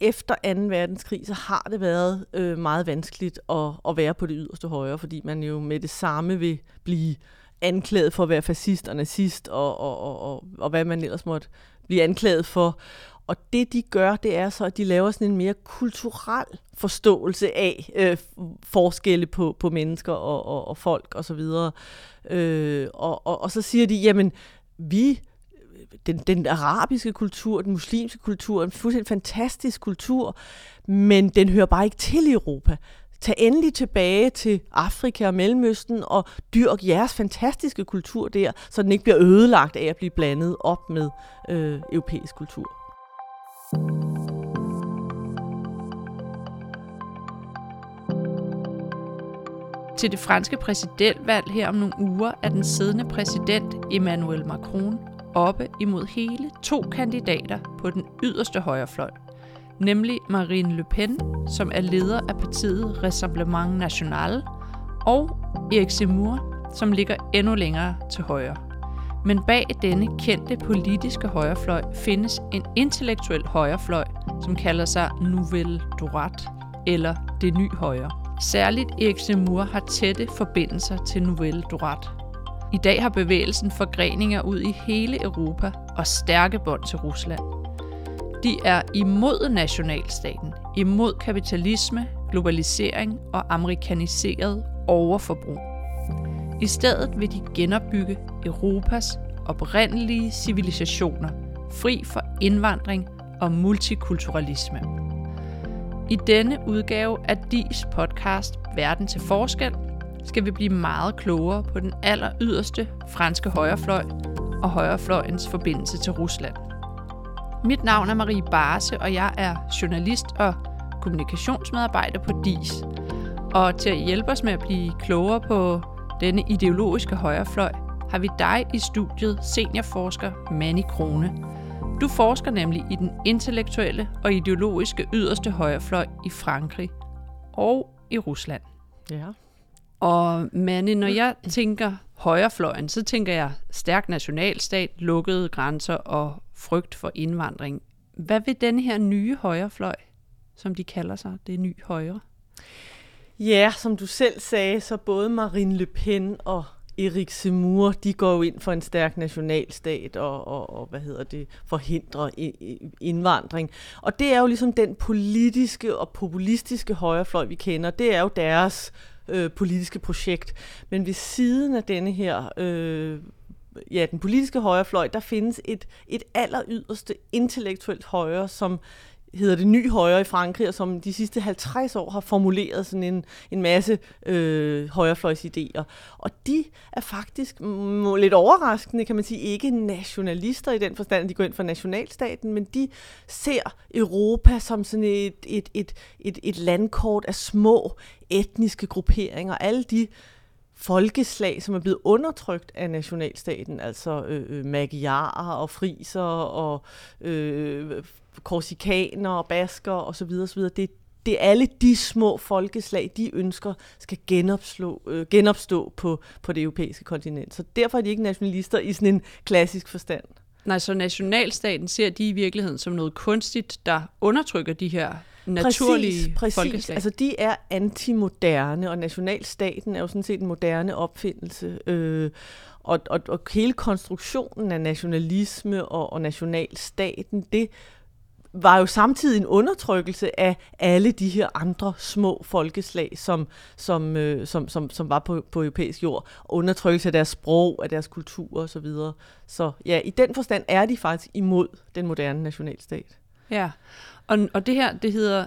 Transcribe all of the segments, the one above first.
efter 2. verdenskrig, så har det været øh, meget vanskeligt at, at være på det yderste højre, fordi man jo med det samme vil blive anklaget for at være fascist og nazist, og, og, og, og, og hvad man ellers måtte blive anklaget for. Og det de gør, det er så, at de laver sådan en mere kulturel forståelse af øh, forskelle på, på mennesker og, og, og folk osv. Og, så videre. øh, og, og, og så siger de, jamen, vi den, den arabiske kultur, den muslimske kultur, en fuldstændig fantastisk kultur, men den hører bare ikke til i Europa. Tag endelig tilbage til Afrika og Mellemøsten og dyrk jeres fantastiske kultur der, så den ikke bliver ødelagt af at blive blandet op med øh, europæisk kultur. Til det franske præsidentvalg her om nogle uger er den siddende præsident Emmanuel Macron oppe imod hele to kandidater på den yderste højrefløj, nemlig Marine Le Pen, som er leder af partiet Rassemblement National, og Erik Zemmour, som ligger endnu længere til højre. Men bag denne kendte politiske højrefløj findes en intellektuel højrefløj, som kalder sig Nouvelle Droite, eller det nye højre. Særligt Erik Zemmour har tætte forbindelser til Nouvelle Droite. I dag har bevægelsen forgreninger ud i hele Europa og stærke bånd til Rusland. De er imod nationalstaten, imod kapitalisme, globalisering og amerikaniseret overforbrug. I stedet vil de genopbygge Europas oprindelige civilisationer, fri for indvandring og multikulturalisme. I denne udgave af DIS podcast Verden til forskel skal vi blive meget klogere på den aller yderste franske højrefløj og højrefløjens forbindelse til Rusland. Mit navn er Marie Barse, og jeg er journalist og kommunikationsmedarbejder på DIS. Og til at hjælpe os med at blive klogere på denne ideologiske højrefløj, har vi dig i studiet seniorforsker Manny Krone. Du forsker nemlig i den intellektuelle og ideologiske yderste højrefløj i Frankrig og i Rusland. Ja. Og Manny, når jeg tænker højrefløjen, så tænker jeg stærk nationalstat, lukkede grænser og frygt for indvandring. Hvad vil den her nye højrefløj, som de kalder sig, det nye højre? Ja, som du selv sagde, så både Marine Le Pen og Erik Zemmour, de går jo ind for en stærk nationalstat og, og, og hvad hedder det, forhindrer indvandring. Og det er jo ligesom den politiske og populistiske højrefløj, vi kender. Det er jo deres øh, politiske projekt. Men ved siden af denne her, øh, ja, den politiske højrefløj, der findes et, et aller yderste intellektuelt højre, som hedder det ny højre i Frankrig, og som de sidste 50 år har formuleret sådan en, en masse øh, højrefløjsidéer. Og de er faktisk mm, må, lidt overraskende, kan man sige, ikke nationalister i den forstand, at de går ind for nationalstaten, men de ser Europa som sådan et, et, et, et, et landkort af små etniske grupperinger. Alle de folkeslag, som er blevet undertrykt af nationalstaten, altså øh, øh magiarer og friser og øh, korsikaner og basker osv. osv. Det, det er alle de små folkeslag, de ønsker skal genopslå, øh, genopstå på, på det europæiske kontinent. Så derfor er de ikke nationalister i sådan en klassisk forstand. Nej, så nationalstaten ser de i virkeligheden som noget kunstigt, der undertrykker de her naturlige præcis, præcis. folkeslag. Altså de er antimoderne, og nationalstaten er jo sådan set en moderne opfindelse. Øh, og, og, og hele konstruktionen af nationalisme og, og nationalstaten, det var jo samtidig en undertrykkelse af alle de her andre små folkeslag, som, som, øh, som, som, som var på, på europæisk jord. Undertrykkelse af deres sprog, af deres kultur osv. Så, videre. så ja, i den forstand er de faktisk imod den moderne nationalstat. Ja, og, og det her, det hedder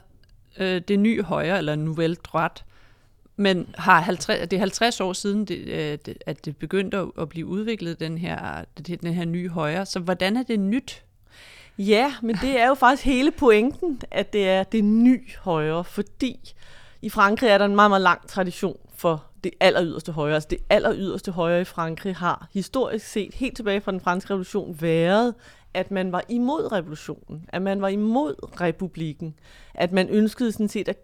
øh, det nye højre, eller Nouvelle Droite, men har 50, det er 50 år siden, det, øh, at det begyndte at blive udviklet, den her, den her nye højre. Så hvordan er det nyt? Ja, men det er jo faktisk hele pointen, at det er det nye højre, fordi i Frankrig er der en meget, meget lang tradition for det aller yderste højre. Altså det aller yderste højre i Frankrig har historisk set helt tilbage fra den franske revolution været at man var imod revolutionen, at man var imod republikken, at man ønskede sådan set at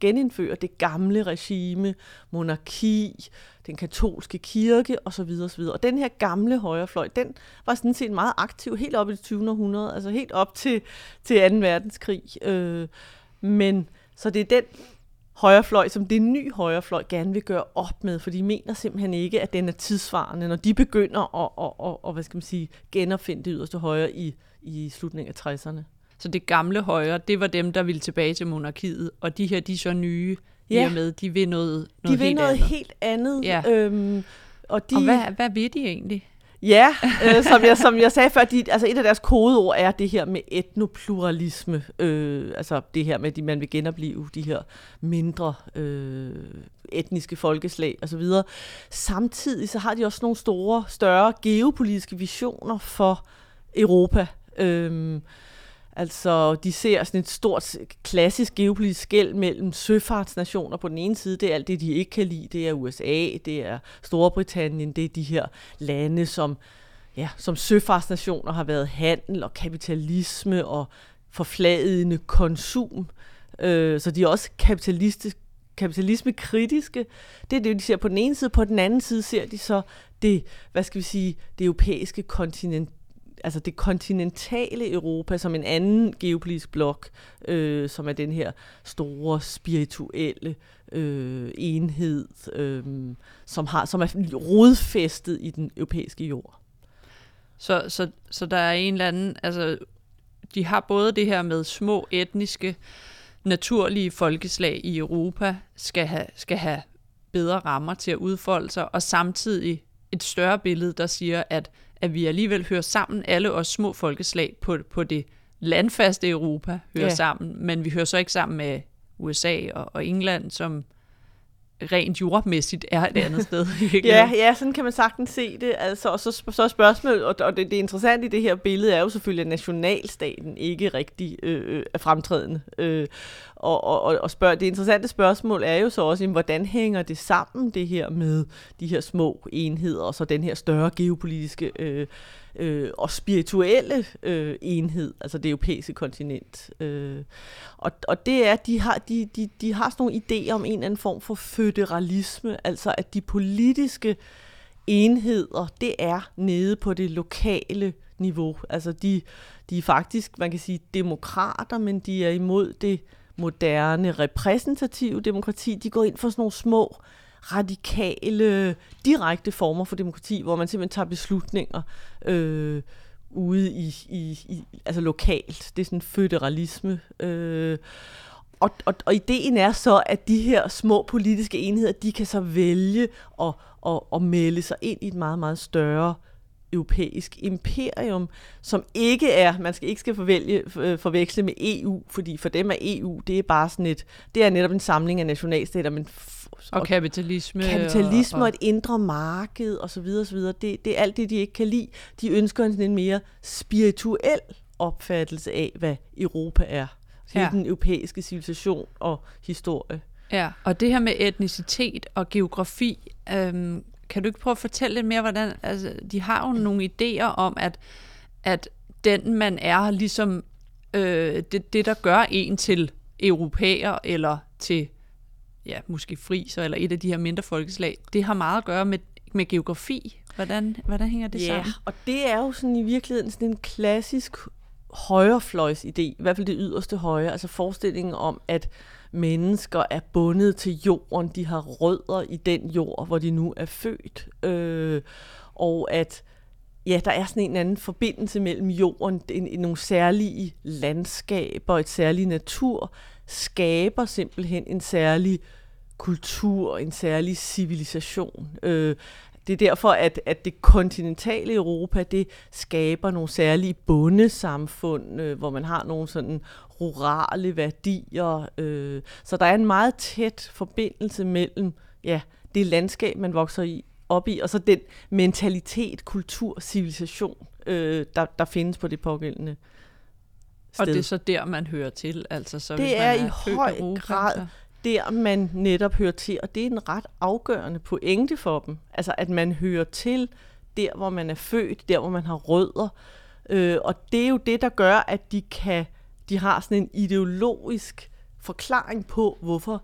genindføre det gamle regime, monarki, den katolske kirke osv. osv. Og den her gamle højrefløj, den var sådan set meget aktiv helt op i det 20. århundrede, altså helt op til, til 2. verdenskrig. Øh, men så det er den højrefløj, som det nye højrefløj gerne vil gøre op med, for de mener simpelthen ikke, at den er tidsvarende, når de begynder at, at, at, at hvad skal man sige, genopfinde det yderste højre i, i slutningen af 60'erne. Så det gamle højre, det var dem, der ville tilbage til monarkiet, og de her, de er så nye, ja. med, de vil noget, noget de vil helt noget andet. helt andet. Ja. Øhm, og, de, og hvad, hvad vil de egentlig? Ja, øh, som, jeg, som jeg sagde før, de, altså et af deres kodeord er det her med etnopluralisme, øh, altså det her med, at man vil genopleve de her mindre øh, etniske folkeslag osv. Samtidig så har de også nogle store, større geopolitiske visioner for Europa. Øh, Altså, de ser sådan et stort klassisk geopolitisk skæld mellem søfartsnationer på den ene side. Det er alt det, de ikke kan lide. Det er USA, det er Storbritannien, det er de her lande, som, ja, som søfartsnationer har været handel og kapitalisme og forfladende konsum. Øh, så de er også kapitalistisk, kapitalisme kritiske. Det er det, de ser på den ene side. På den anden side ser de så det, hvad skal vi sige, det europæiske kontinent, altså det kontinentale Europa som en anden geopolitisk blok, øh, som er den her store spirituelle øh, enhed, øh, som, har, som er rodfæstet i den europæiske jord. Så, så, så der er en eller anden, altså de har både det her med små etniske, naturlige folkeslag i Europa, skal have, skal have bedre rammer til at udfolde sig, og samtidig et større billede, der siger, at at vi alligevel hører sammen, alle os små folkeslag på, på det landfaste Europa hører ja. sammen, men vi hører så ikke sammen med USA og, og England, som rent jordmæssigt er et andet sted. ja, ja, sådan kan man sagtens se det. Altså, og så, så spørgsmålet, og, og det, det interessante i det her billede er jo selvfølgelig, at nationalstaten ikke rigtig øh, øh, er fremtrædende. Øh, og, og, og spørg, det interessante spørgsmål er jo så også, jamen, hvordan hænger det sammen, det her med de her små enheder, og så den her større geopolitiske øh, øh, og spirituelle øh, enhed, altså det europæiske kontinent. Øh, og, og det er, de har, de, de, de har sådan nogle idéer om en eller anden form for føderalisme, altså at de politiske enheder, det er nede på det lokale niveau. Altså de, de er faktisk, man kan sige, demokrater, men de er imod det moderne repræsentative demokrati. De går ind for sådan nogle små radikale, direkte former for demokrati, hvor man simpelthen tager beslutninger øh, ude i, i, i, altså lokalt. Det er sådan føderalisme. Øh, og, og, og ideen er så, at de her små politiske enheder, de kan så vælge at, at, at melde sig ind i et meget, meget større europæisk imperium, som ikke er, man skal ikke skal forvælge, øh, forveksle med EU, fordi for dem er EU, det er bare sådan et, det er netop en samling af nationalstater, men og, og kapitalisme. Kapitalisme og, og et indre marked og så videre, og så videre. Det, det er alt det, de ikke kan lide. De ønsker en, en mere spirituel opfattelse af, hvad Europa er. ja. den europæiske civilisation og historie. Ja, og det her med etnicitet og geografi, øhm, kan du ikke prøve at fortælle lidt mere, hvordan, altså, de har jo nogle idéer om, at, at den man er, ligesom øh, det, det, der gør en til europæer, eller til ja, måske friser, eller et af de her mindre folkeslag, det har meget at gøre med, med geografi. Hvordan, hvordan hænger det ja, sammen? og det er jo sådan i virkeligheden sådan en klassisk højrefløjs idé, i hvert fald det yderste højre, altså forestillingen om, at mennesker er bundet til jorden, de har rødder i den jord, hvor de nu er født, øh, og at ja, der er sådan en anden forbindelse mellem jorden, en, en, nogle særlige landskaber, et særlig natur, skaber simpelthen en særlig kultur, en særlig civilisation. Øh, det er derfor, at, at det kontinentale Europa, det skaber nogle særlige bundesamfund, øh, hvor man har nogle sådan rurale værdier. Øh, så der er en meget tæt forbindelse mellem ja, det landskab, man vokser i, op i, og så den mentalitet, kultur, civilisation, øh, der, der findes på det pågældende sted. Og det er så der, man hører til? Altså, så det hvis er, man er i høj Europa, grad så der, man netop hører til, og det er en ret afgørende pointe for dem. Altså, at man hører til der, hvor man er født, der, hvor man har rødder, Øh, og det er jo det, der gør, at de kan de har sådan en ideologisk forklaring på, hvorfor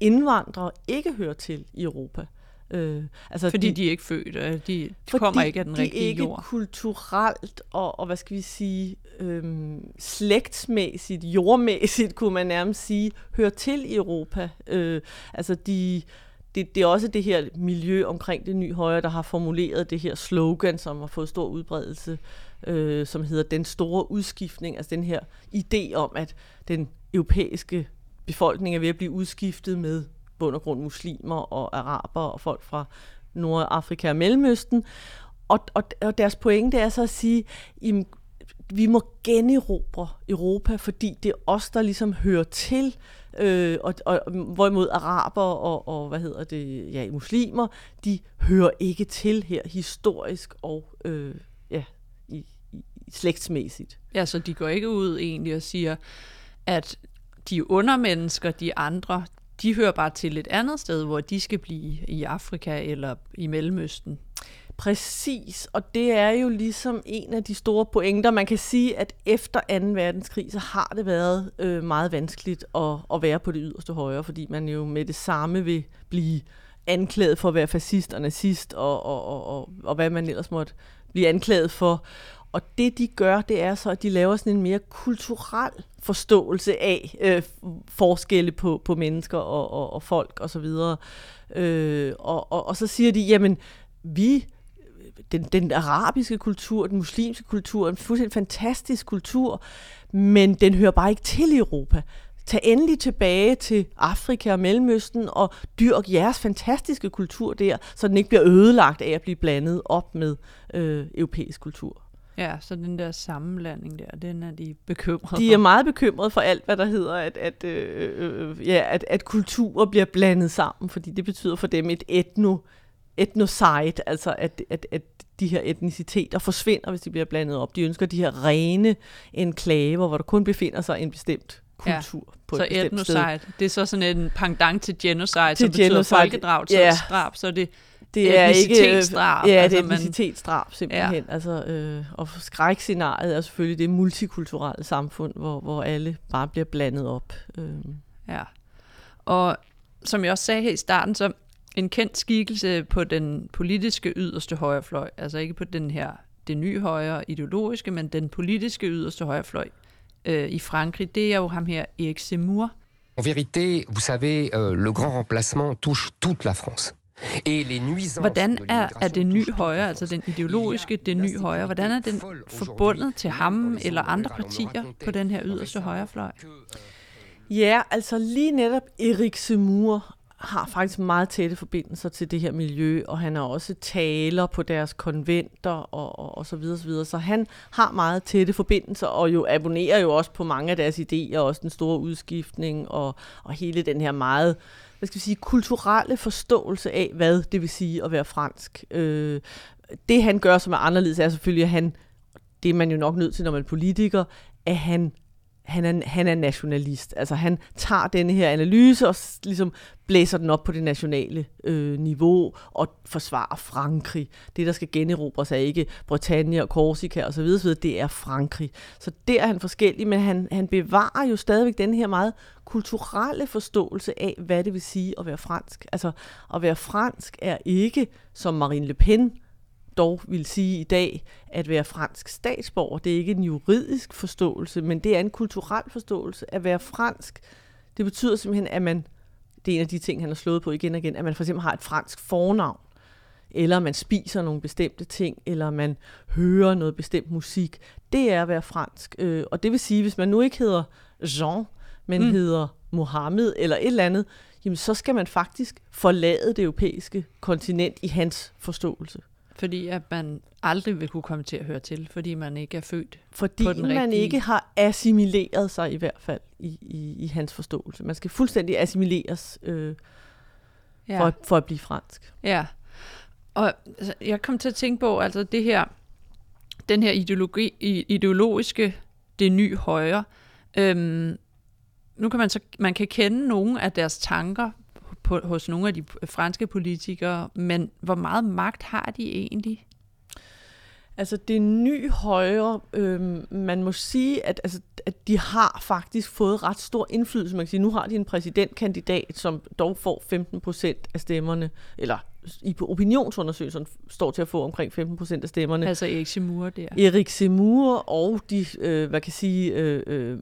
indvandrere ikke hører til i Europa. Øh, altså fordi de, de er ikke født, og de, de kommer ikke af den rigtige jord. de ikke kulturelt og, og, hvad skal vi sige, øhm, slægtsmæssigt, jordmæssigt, kunne man nærmest sige, hører til i Europa. Øh, altså de, det, det er også det her miljø omkring det nye højre, der har formuleret det her slogan, som har fået stor udbredelse, øh, som hedder den store udskiftning, altså den her idé om, at den europæiske befolkning er ved at blive udskiftet med bund og grund muslimer og araber og folk fra Nordafrika og Mellemøsten. Og, og, og deres pointe er så at sige, at vi må generobre Europa, fordi det er os, der ligesom hører til, øh, og, og hvorimod araber og, og hvad hedder det, ja, muslimer, de hører ikke til her historisk og øh, ja, i, i, slægtsmæssigt. Ja, så de går ikke ud egentlig og siger, at de undermennesker, de andre, de hører bare til et andet sted, hvor de skal blive i Afrika eller i Mellemøsten. Præcis, og det er jo ligesom en af de store pointer. Man kan sige, at efter 2. verdenskrig, så har det været øh, meget vanskeligt at, at være på det yderste højre, fordi man jo med det samme vil blive anklaget for at være fascist og nazist, og, og, og, og, og hvad man ellers måtte blive anklaget for. Og det de gør, det er så, at de laver sådan en mere kulturel forståelse af øh, forskelle på, på mennesker og, og, og folk osv. Og, så øh, og, og, og så siger de, jamen vi den, den arabiske kultur, den muslimske kultur, en fuldstændig fantastisk kultur, men den hører bare ikke til i Europa. Tag endelig tilbage til Afrika og Mellemøsten og dyrk jeres fantastiske kultur der, så den ikke bliver ødelagt af at blive blandet op med øh, europæisk kultur. Ja, så den der sammenlanding der, den er de bekymrede De er meget bekymrede for alt, hvad der hedder, at, at, øh, øh, ja, at, at kulturer bliver blandet sammen, fordi det betyder for dem et etno, etnocide, altså at, at, at de her etniciteter forsvinder, hvis de bliver blandet op. De ønsker de her rene enklaver, hvor der kun befinder sig en bestemt kultur ja. på så et bestemt etnocide, sted. det er så sådan en pendant til genocide, til som betyder genocide. folkedrag, til ja. drab, så det det er ikke Ja, det er altså, etnicitetsdrab simpelthen. Ja. Altså, øh, og skrækscenariet er selvfølgelig det multikulturelle samfund, hvor, hvor alle bare bliver blandet op. Øh. Ja, og som jeg også sagde her i starten, så en kendt skikkelse på den politiske yderste højrefløj, altså ikke på den her det nye højre ideologiske, men den politiske yderste højrefløj øh, i Frankrig, det er jo ham her, Erik Zemmour. En vérité, vous savez, euh, le grand remplacement touche toute la France. Hvordan er, er det nye højre, altså den ideologiske, det nye højre, hvordan er den forbundet til ham eller andre partier på den her yderste højrefløj? Ja, altså lige netop Erik Zemmour har faktisk meget tætte forbindelser til det her miljø, og han er også taler på deres konventer og, og, og så videre, så videre. Så han har meget tætte forbindelser, og jo abonnerer jo også på mange af deres idéer, også den store udskiftning, og, og hele den her meget hvad skal vi sige, kulturelle forståelse af, hvad det vil sige at være fransk. Øh, det han gør, som er anderledes, er selvfølgelig, at han, det er man jo nok nødt til, når man er politiker, at han han er, han er nationalist. Altså han tager den her analyse og ligesom blæser den op på det nationale øh, niveau og forsvarer Frankrig. Det, der skal generobres, er ikke Britannia og Korsika osv., osv. det er Frankrig. Så der er han forskellig, men han, han bevarer jo stadigvæk den her meget kulturelle forståelse af, hvad det vil sige at være fransk. Altså at være fransk er ikke, som Marine Le Pen dog vil sige i dag, at være fransk statsborger, det er ikke en juridisk forståelse, men det er en kulturel forståelse. At være fransk, det betyder simpelthen, at man, det er en af de ting, han har slået på igen og igen, at man for eksempel har et fransk fornavn, eller man spiser nogle bestemte ting, eller man hører noget bestemt musik. Det er at være fransk. Øh, og det vil sige, hvis man nu ikke hedder Jean, men mm. hedder Mohammed eller et eller andet, jamen så skal man faktisk forlade det europæiske kontinent i hans forståelse. Fordi at man aldrig vil kunne komme til at høre til, fordi man ikke er født fordi på den man rigtige... ikke har assimileret sig i hvert fald i, i, i hans forståelse. Man skal fuldstændig assimileres øh, ja. for, for at blive fransk. Ja, og altså, jeg kom til at tænke på, altså det her, den her ideologi, ideologiske, det nye højre, øhm, nu kan man så, man kan kende nogle af deres tanker på, hos nogle af de franske politikere, men hvor meget magt har de egentlig? Altså det nye højre, øh, man må sige, at, altså, at de har faktisk fået ret stor indflydelse. Man kan sige, nu har de en præsidentkandidat, som dog får 15 procent af stemmerne, eller i opinionsundersøgelsen står til at få omkring 15 procent af stemmerne. Altså Erik Zemmour der. Erik Zemmour og de, øh, hvad kan sige, øh, øh,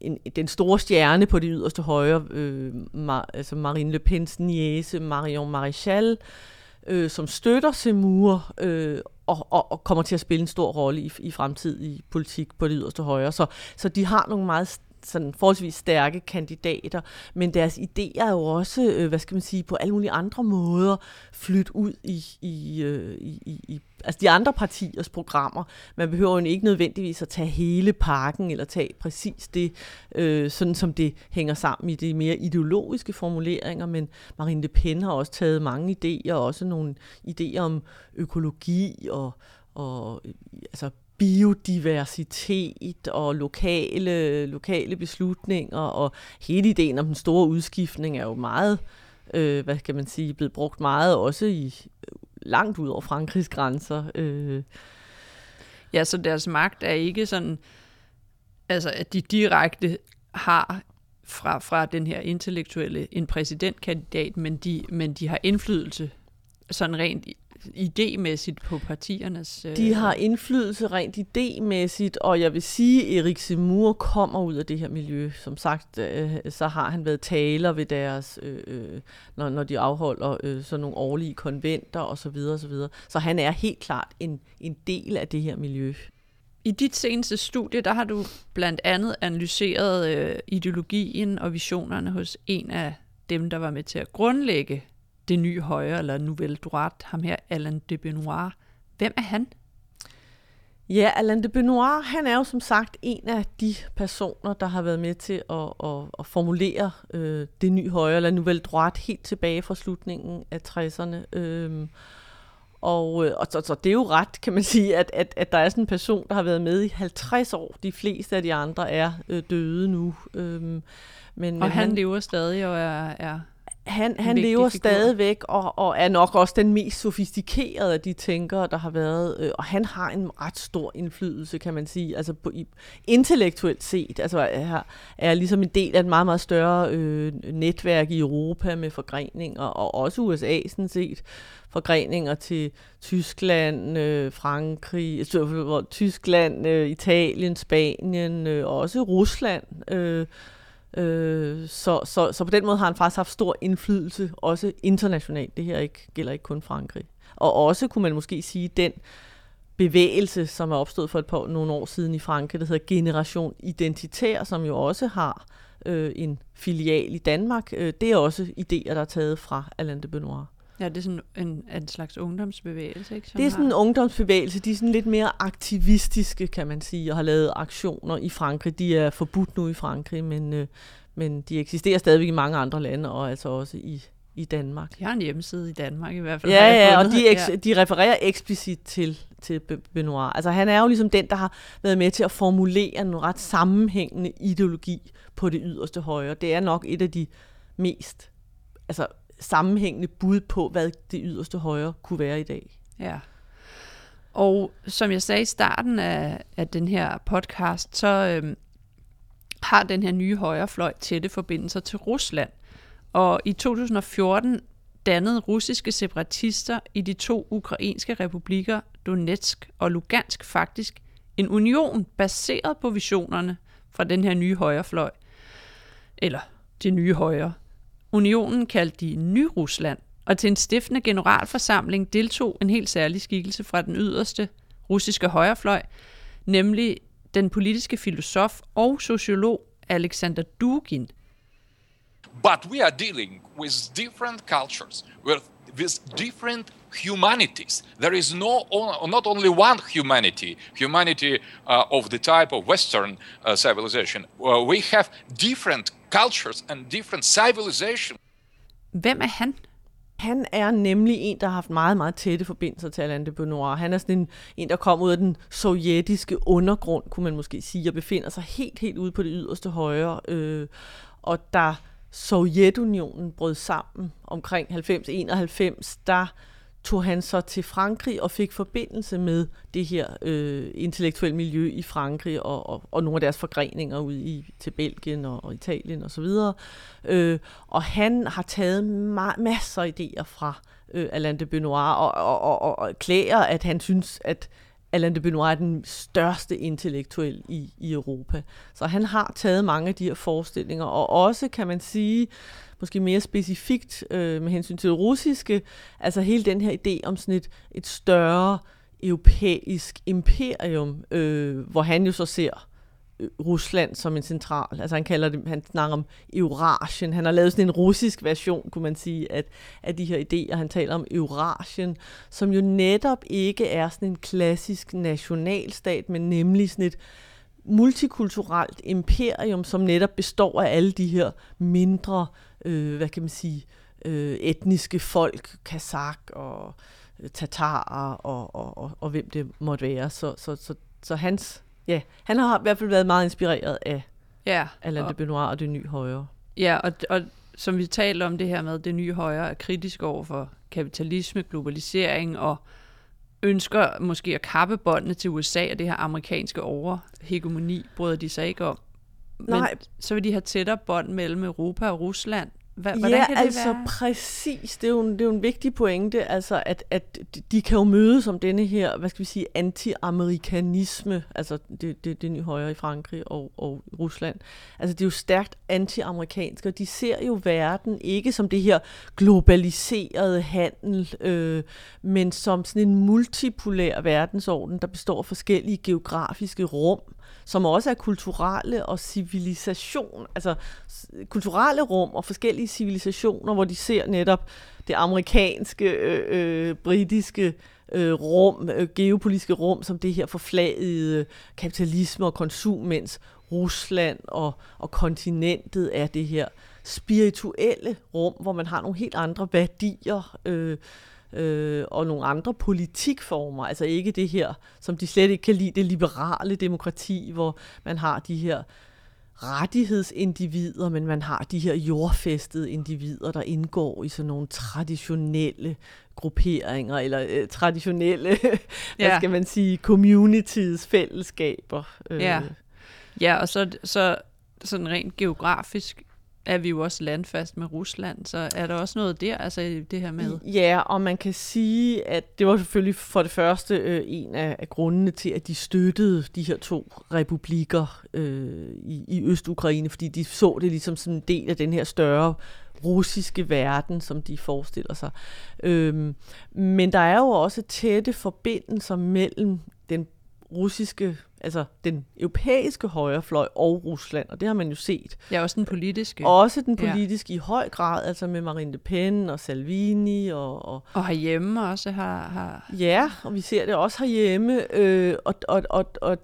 en, den store stjerne på det yderste højre, øh, Mar, altså Marine Le Pen's niece, Marion Maréchal, øh, som støtter Zemmour øh, og, og, og kommer til at spille en stor rolle i, i fremtidig politik på det yderste højre. Så, så de har nogle meget sådan forholdsvis stærke kandidater, men deres idéer er jo også, øh, hvad skal man sige, på alle mulige andre måder flyttet ud i, i, øh, i, i altså de andre partiers programmer. Man behøver jo ikke nødvendigvis at tage hele pakken, eller tage præcis det, øh, sådan som det hænger sammen i de mere ideologiske formuleringer, men Marine Le Pen har også taget mange idéer, også nogle idéer om økologi og, og øh, altså biodiversitet og lokale, lokale beslutninger, og hele ideen om den store udskiftning er jo meget, øh, hvad kan man sige, blevet brugt meget også i langt ud over Frankrigs grænser. Øh. Ja, så deres magt er ikke sådan, altså at de direkte har fra, fra den her intellektuelle en præsidentkandidat, men de, men de har indflydelse sådan rent idémæssigt på partiernes... Øh... De har indflydelse rent idémæssigt, og jeg vil sige, at Erik Zemmour kommer ud af det her miljø. Som sagt, øh, så har han været taler ved deres, øh, øh, når, når de afholder øh, sådan nogle årlige konventer osv. Så, videre, så, videre. så han er helt klart en, en del af det her miljø. I dit seneste studie, der har du blandt andet analyseret øh, ideologien og visionerne hos en af dem, der var med til at grundlægge det nye højre, eller Nouvelle Droite, ham her, Alain de Benoit. Hvem er han? Ja, Alain de Benoit, han er jo som sagt en af de personer, der har været med til at, at, at formulere øh, det nye højre, eller Nouvelle Droite, helt tilbage fra slutningen af 60'erne. Øhm, og, øh, og så, så det er jo ret, kan man sige, at, at, at der er sådan en person, der har været med i 50 år. De fleste af de andre er øh, døde nu. Øhm, men, og men han, han lever stadig og er, er han, han lever figur. stadigvæk og, og er nok også den mest sofistikerede af de tænkere, der har været. Øh, og han har en ret stor indflydelse, kan man sige. Altså på, i, intellektuelt set altså er, er ligesom en del af et meget, meget større øh, netværk i Europa med forgreninger, og også USA sådan set forgreninger til Tyskland, øh, Frankrig, altså, Tyskland, øh, Italien, Spanien, øh, også Rusland. Øh, Øh, så, så, så på den måde har han faktisk haft stor indflydelse, også internationalt. Det her ikke, gælder ikke kun Frankrig. Og også kunne man måske sige, den bevægelse, som er opstået for et par nogle år siden i Frankrig, der hedder Generation Identitær, som jo også har øh, en filial i Danmark. Øh, det er også idéer, der er taget fra Alain de Benoit. Ja, det er sådan en, en slags ungdomsbevægelse, ikke? Som det er sådan har... en ungdomsbevægelse. De er sådan lidt mere aktivistiske, kan man sige, og har lavet aktioner i Frankrig. De er forbudt nu i Frankrig, men, øh, men de eksisterer stadigvæk i mange andre lande, og altså også i, i Danmark. De har en hjemmeside i Danmark i hvert fald. Ja, ja, og de, eks- ja. de refererer eksplicit til, til Benoit. Altså han er jo ligesom den, der har været med til at formulere en ret sammenhængende ideologi på det yderste højre. Det er nok et af de mest altså, sammenhængende bud på, hvad det yderste højre kunne være i dag. Ja. Og som jeg sagde i starten af, af den her podcast, så øhm, har den her nye højrefløj tætte forbindelser til Rusland. Og i 2014 dannede russiske separatister i de to ukrainske republikker Donetsk og Lugansk faktisk en union baseret på visionerne fra den her nye højrefløj. Eller det nye højre. Unionen kaldte de Ny-Rusland, og til en stiftende generalforsamling deltog en helt særlig skikkelse fra den yderste russiske højrefløj, nemlig den politiske filosof og sociolog Alexander Dugin. But we are dealing with different cultures, with, with different humanities. There is no not only one humanity, humanity uh, of the type of Western uh, civilization. Uh, we have different cultures and different civilization. Hvem er han? Han er nemlig en, der har haft meget, meget tætte forbindelser til Alain de Benoit. Han er sådan en, en, der kom ud af den sovjetiske undergrund, kunne man måske sige, og befinder sig helt, helt ude på det yderste højre. Øh, og da Sovjetunionen brød sammen omkring 90-91, der tog han så til Frankrig og fik forbindelse med det her øh, intellektuelle miljø i Frankrig og, og, og nogle af deres forgreninger ud i til Belgien og, og Italien osv. Og, øh, og han har taget ma- masser af idéer fra øh, Alain de Benoit og, og, og, og, og klæder, at han synes, at Alain de Benoit er den største intellektuel i, i Europa. Så han har taget mange af de her forestillinger, og også kan man sige, måske mere specifikt øh, med hensyn til det russiske, altså hele den her idé om sådan et, et større europæisk imperium, øh, hvor han jo så ser Øh, Rusland som en central. Altså han kalder det, han snakker om Eurasien. Han har lavet sådan en russisk version, kunne man sige, at, af de her idéer. Han taler om Eurasien, som jo netop ikke er sådan en klassisk nationalstat, men nemlig sådan et multikulturelt imperium, som netop består af alle de her mindre, øh, hvad kan man sige, øh, etniske folk, kazak og øh, tatarer og, og, og, og hvem det måtte være. Så, så, så, så hans, ja, han har i hvert fald været meget inspireret af Ja, Alain de og, Benoit og det nye højre. ja og, og som vi taler om det her med, det nye højre er kritisk over for kapitalisme, globalisering og ønsker måske at kappe båndene til USA og det her amerikanske overhegemoni, bryder de sig ikke om. Men Nej. så vil de have tættere bånd mellem Europa og Rusland. Hva, hvordan ja, kan det altså være? præcis. Det er, jo en, det er jo en vigtig pointe, altså at, at de- de kan jo mødes om denne her, hvad skal vi sige, anti-amerikanisme, altså det, det, det nye højre i Frankrig og, og Rusland. Altså det er jo stærkt anti-amerikansk, og de ser jo verden ikke som det her globaliserede handel, øh, men som sådan en multipolær verdensorden, der består af forskellige geografiske rum, som også er kulturelle og civilisation, altså kulturelle rum og forskellige civilisationer, hvor de ser netop det amerikanske, øh, øh, britiske øh, rum, øh, geopolitiske rum, som det her forflagede kapitalisme og konsum, mens Rusland og, og kontinentet er det her spirituelle rum, hvor man har nogle helt andre værdier, øh, øh, og nogle andre politikformer. Altså ikke det her, som de slet ikke kan lide, det liberale demokrati, hvor man har de her rettighedsindivider, men man har de her jordfæstede individer, der indgår i sådan nogle traditionelle grupperinger, eller øh, traditionelle, ja. hvad skal man sige, communities, fællesskaber. Øh, Ja. Ja, og så, så sådan rent geografisk er vi jo også landfast med Rusland, så er der også noget der, altså det her med... Ja, og man kan sige, at det var selvfølgelig for det første øh, en af, af grundene til, at de støttede de her to republikker øh, i, i Øst-Ukraine, fordi de så det ligesom som en del af den her større russiske verden, som de forestiller sig. Øhm, men der er jo også tætte forbindelser mellem den russiske, altså den europæiske højrefløj og Rusland, og det har man jo set. Ja, også den politiske. Også den Ja. politiske i høj grad, altså med Marine Le Pen og Salvini og, og Og herhjemme også har... har Ja, og vi ser det også herhjemme, øh, og, og, og, og,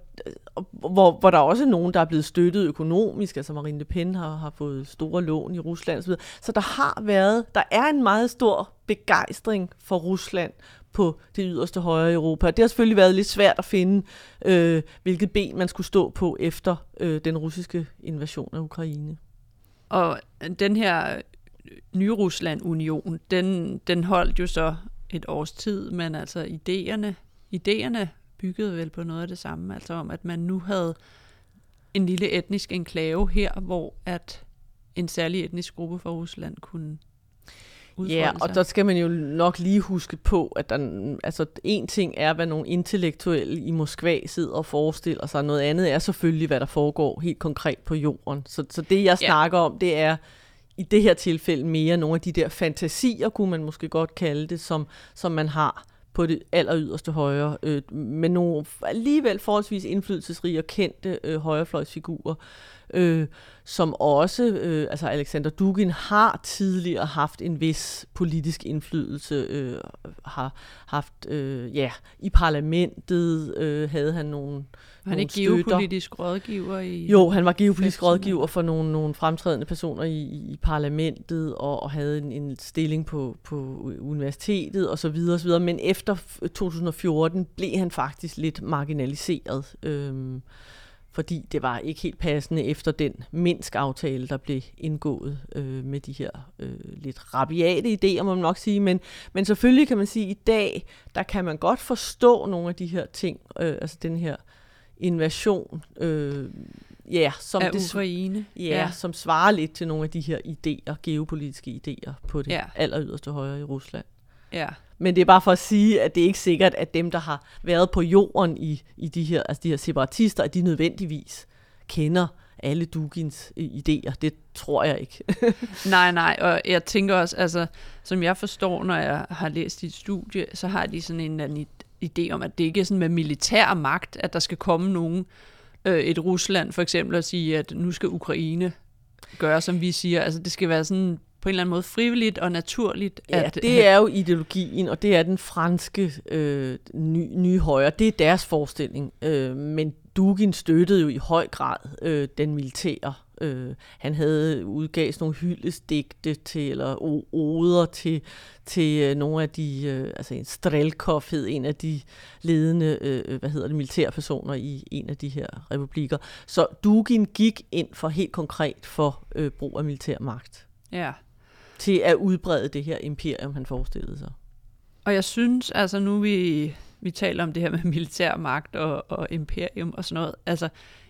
og hvor, hvor der også er nogen, der er blevet støttet økonomisk, altså Marine Le Pen har, har fået store lån i Rusland osv. Så der har været, der er en meget stor begejstring for Rusland på det yderste højre Europa. Det har selvfølgelig været lidt svært at finde, øh, hvilket ben man skulle stå på efter øh, den russiske invasion af Ukraine. Og den her øh, nye Rusland-union, den, den holdt jo så et års tid, men altså idéerne, idéerne byggede vel på noget af det samme, altså om, at man nu havde en lille etnisk enklave her, hvor at en særlig etnisk gruppe fra Rusland kunne udfolde Ja, sig. og der skal man jo nok lige huske på, at der, altså, en ting er, hvad nogle intellektuelle i Moskva sidder og forestiller sig, noget andet er selvfølgelig, hvad der foregår helt konkret på jorden. Så, så det, jeg Ja. snakker om, det er i det her tilfælde mere nogle af de der fantasier, kunne man måske godt kalde det, som, som man har på det aller yderste højre, øh, med nogle alligevel forholdsvis indflydelsesrige og kendte øh, højrefløjsfigurer, øh, som også, øh, altså Alexander Dugin har tidligere haft en vis politisk indflydelse, øh, har haft, øh, ja, i parlamentet øh, havde han nogle, Var han ikke geopolitisk rådgiver i... Jo, han var geopolitisk 50'erne. rådgiver for nogle, nogle fremtrædende personer i, i parlamentet, og, og havde en, en stilling på, på universitetet osv. Så videre, så videre. Men efter f- 2014 blev han faktisk lidt marginaliseret. Øhm, fordi det var ikke helt passende efter den Minsk-aftale, der blev indgået øh, med de her øh, lidt rabiate idéer, må man nok sige. Men, men selvfølgelig kan man sige, at i dag, der kan man godt forstå nogle af de her ting, øh, altså den her invasion, øh, ja, som Af det, Ukraine. ja, ja, som svarer lidt til nogle af de her idéer, geopolitiske idéer på det Ja. aller yderste højre i Rusland. Ja. Men det er bare for at sige, at det er ikke sikkert, at dem, der har været på jorden i, i de her, altså de her separatister, at de nødvendigvis kender alle Dugins idéer. Det tror jeg ikke. Nej, nej, og jeg tænker også, altså, som jeg forstår, når jeg har læst dit studie, så har de sådan en eller anden id- idé om, at det ikke er sådan med militær magt, at der skal komme nogen, øh, et Rusland for eksempel, og sige, at nu skal Ukraine gøre, som vi siger. Altså, det skal være sådan på en eller anden måde frivilligt og naturligt. Ja, at, det er jo ideologien, og det er den franske øh, ny, nye højre. Det er deres forestilling. Øh, men Dugin støttede jo i høj grad øh, den militære. Øh, han havde udgav sådan nogle hyldesdigte til, eller oder til, til øh, nogle af de, øh, altså en Strelkov hed en af de ledende, øh, hvad hedder det, militærpersoner i en af de her republikker. Så Dugin gik ind for helt konkret for øh, brug af militær magt Ja. Til at udbrede det her imperium, han forestillede sig. Og jeg synes, altså nu vi, vi taler om det her med militær magt og, og imperium og sådan noget, altså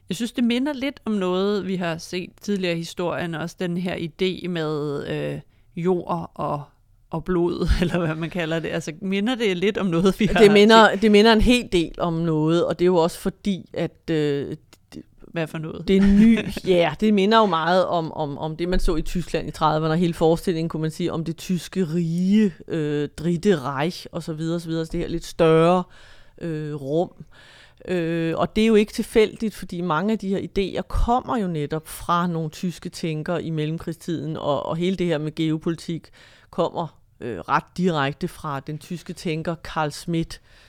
jeg synes, det minder lidt om noget, vi har set tidligere i historien, også den her idé med øh, jord og, og blod, eller hvad man kalder det. Altså minder det lidt om noget, vi har Det minder, det minder en hel del om noget, og det er jo også fordi, at øh, set. Hvad for noget? det er ny, ja, det minder jo meget om, om, om det, man så i Tyskland i 30'erne, og hele forestillingen, kunne man sige, om det tyske rige, øh, Dritte Reich og så videre, så videre, så det her lidt større øh, rum. Øh, og det er jo ikke tilfældigt, fordi mange af de her idéer kommer jo netop fra nogle tyske tænkere i mellemkrigstiden, og, og hele det her med geopolitik kommer øh, ret direkte fra den tyske tænker Carl Schmitt. Øh,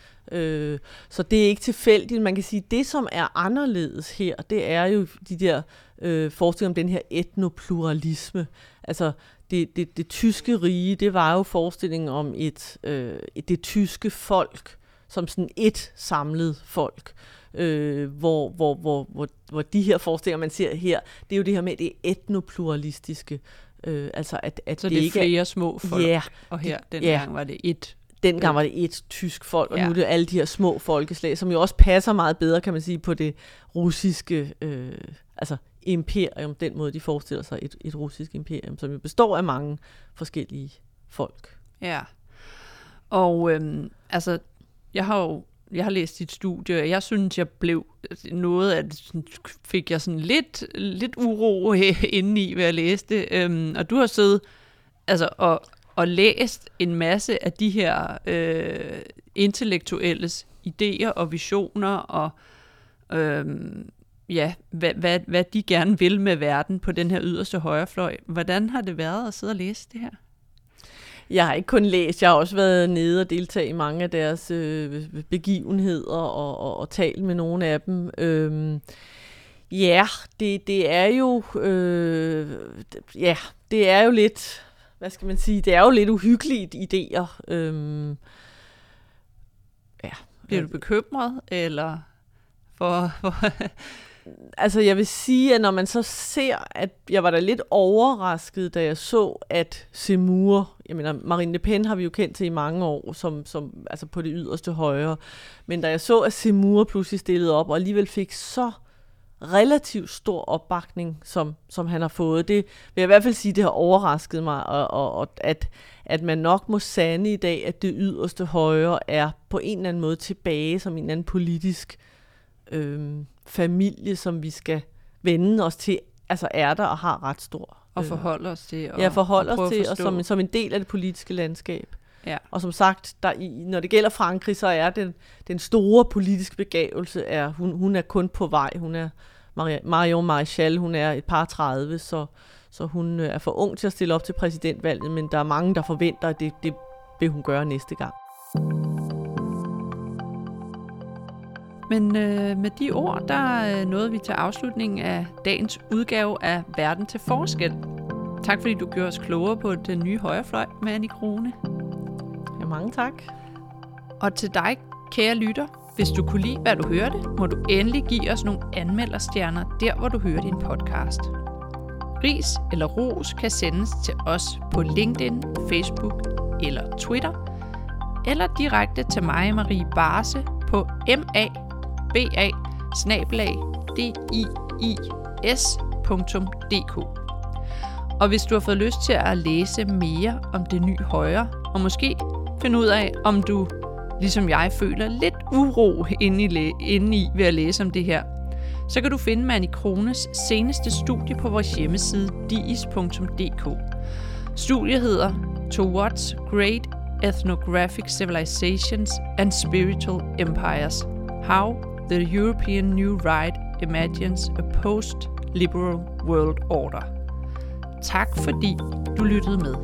så det er ikke tilfældigt. Man kan sige, at det, som er anderledes her, det er jo de der øh, forestillinger om den her etnopluralisme. Altså, det, det, det tyske rige, det var jo forestillingen om et, øh, et det tyske folk, som sådan et samlet folk. Øh, hvor, hvor, hvor, hvor, hvor de her forestillinger, man ser her, det er jo det her med det etnopluralistiske. Øh, altså at, at Så det, det er ikke flere små folk, Ja, og her ja. dengang var det et. Dengang var det et tysk folk, og Ja. nu er det alle de her små folkeslag, som jo også passer meget bedre, kan man sige, på det russiske, øh, altså imperium, den måde, de forestiller sig et, et russisk imperium, som jo består af mange forskellige folk. Ja. Og øhm, altså, jeg har jo jeg har læst dit studie, og jeg synes, jeg blev noget af det, fik jeg sådan lidt, lidt uro indeni ved at læse det. Øhm, og du har siddet altså, og, og læst en masse af de her øh, intellektuelles idéer og visioner, og øh, ja, hvad, hvad, hvad de gerne vil med verden på den her yderste højrefløj. Hvordan har det været at sidde og læse det her? Jeg har ikke kun læst, jeg har også været nede og deltage i mange af deres øh, begivenheder og, og, og talt med nogle af dem. Øhm, ja, det, det er jo øh, ja, det er jo lidt, hvad skal man sige, det er jo lidt uhyggeligt idéer. Øhm, ja. Bliver du bekymret, eller for, for Altså jeg vil sige, at når man så ser, at jeg var da lidt overrasket, da jeg så, at Semur, jeg mener Marine Le Pen har vi jo kendt til i mange år, som, som altså på det yderste højre, men da jeg så, at Semur pludselig stillede op, og alligevel fik så relativt stor opbakning, som, som han har fået. Det vil jeg i hvert fald sige, det har overrasket mig, og, og, og at, at man nok må sande i dag, at det yderste højre er på en eller anden måde tilbage som en eller anden politisk øh, familie, som vi skal vende os til, altså er der og har ret stor. at forholde os til? Og, ja, forholde og os til, og som, som en del af det politiske landskab. Ja. Og som sagt, der, i, når det gælder Frankrig, så er den, den store politiske begævelse, er, hun, hun er kun på vej. Hun er Maria, Marion Maréchal, hun er et par 30, så, så hun øh, er for ung til at stille op til præsidentvalget, men der er mange, der forventer, at det, det vil hun gøre næste gang. Men øh, med de ord, der øh, nåede vi til afslutningen af dagens udgave af Verden til forskel. Tak fordi du gjorde os klogere på den nye højrefløj med Annie Krone. Mange tak. Og til dig, kære lytter, Hvis du kunne lide, hvad du hørte, må du endelig give os nogle anmelderstjerner der, hvor du hører din podcast. Ris eller ros kan sendes til os på LinkedIn, Facebook eller Twitter, eller direkte til mig, Marie Barse, på maba dk. Og hvis du har fået lyst til at læse mere om det nye højre, og måske finde ud af, om du, ligesom jeg, føler lidt uro inde i, inde i ved at læse om det her, så kan du finde Manny Krones seneste studie på vores hjemmeside diis.dk. Studiet hedder Towards Great Ethnographic Civilizations and Spiritual Empires. How the European New Right Imagines a Post-Liberal World Order. Tak fordi du lyttede med.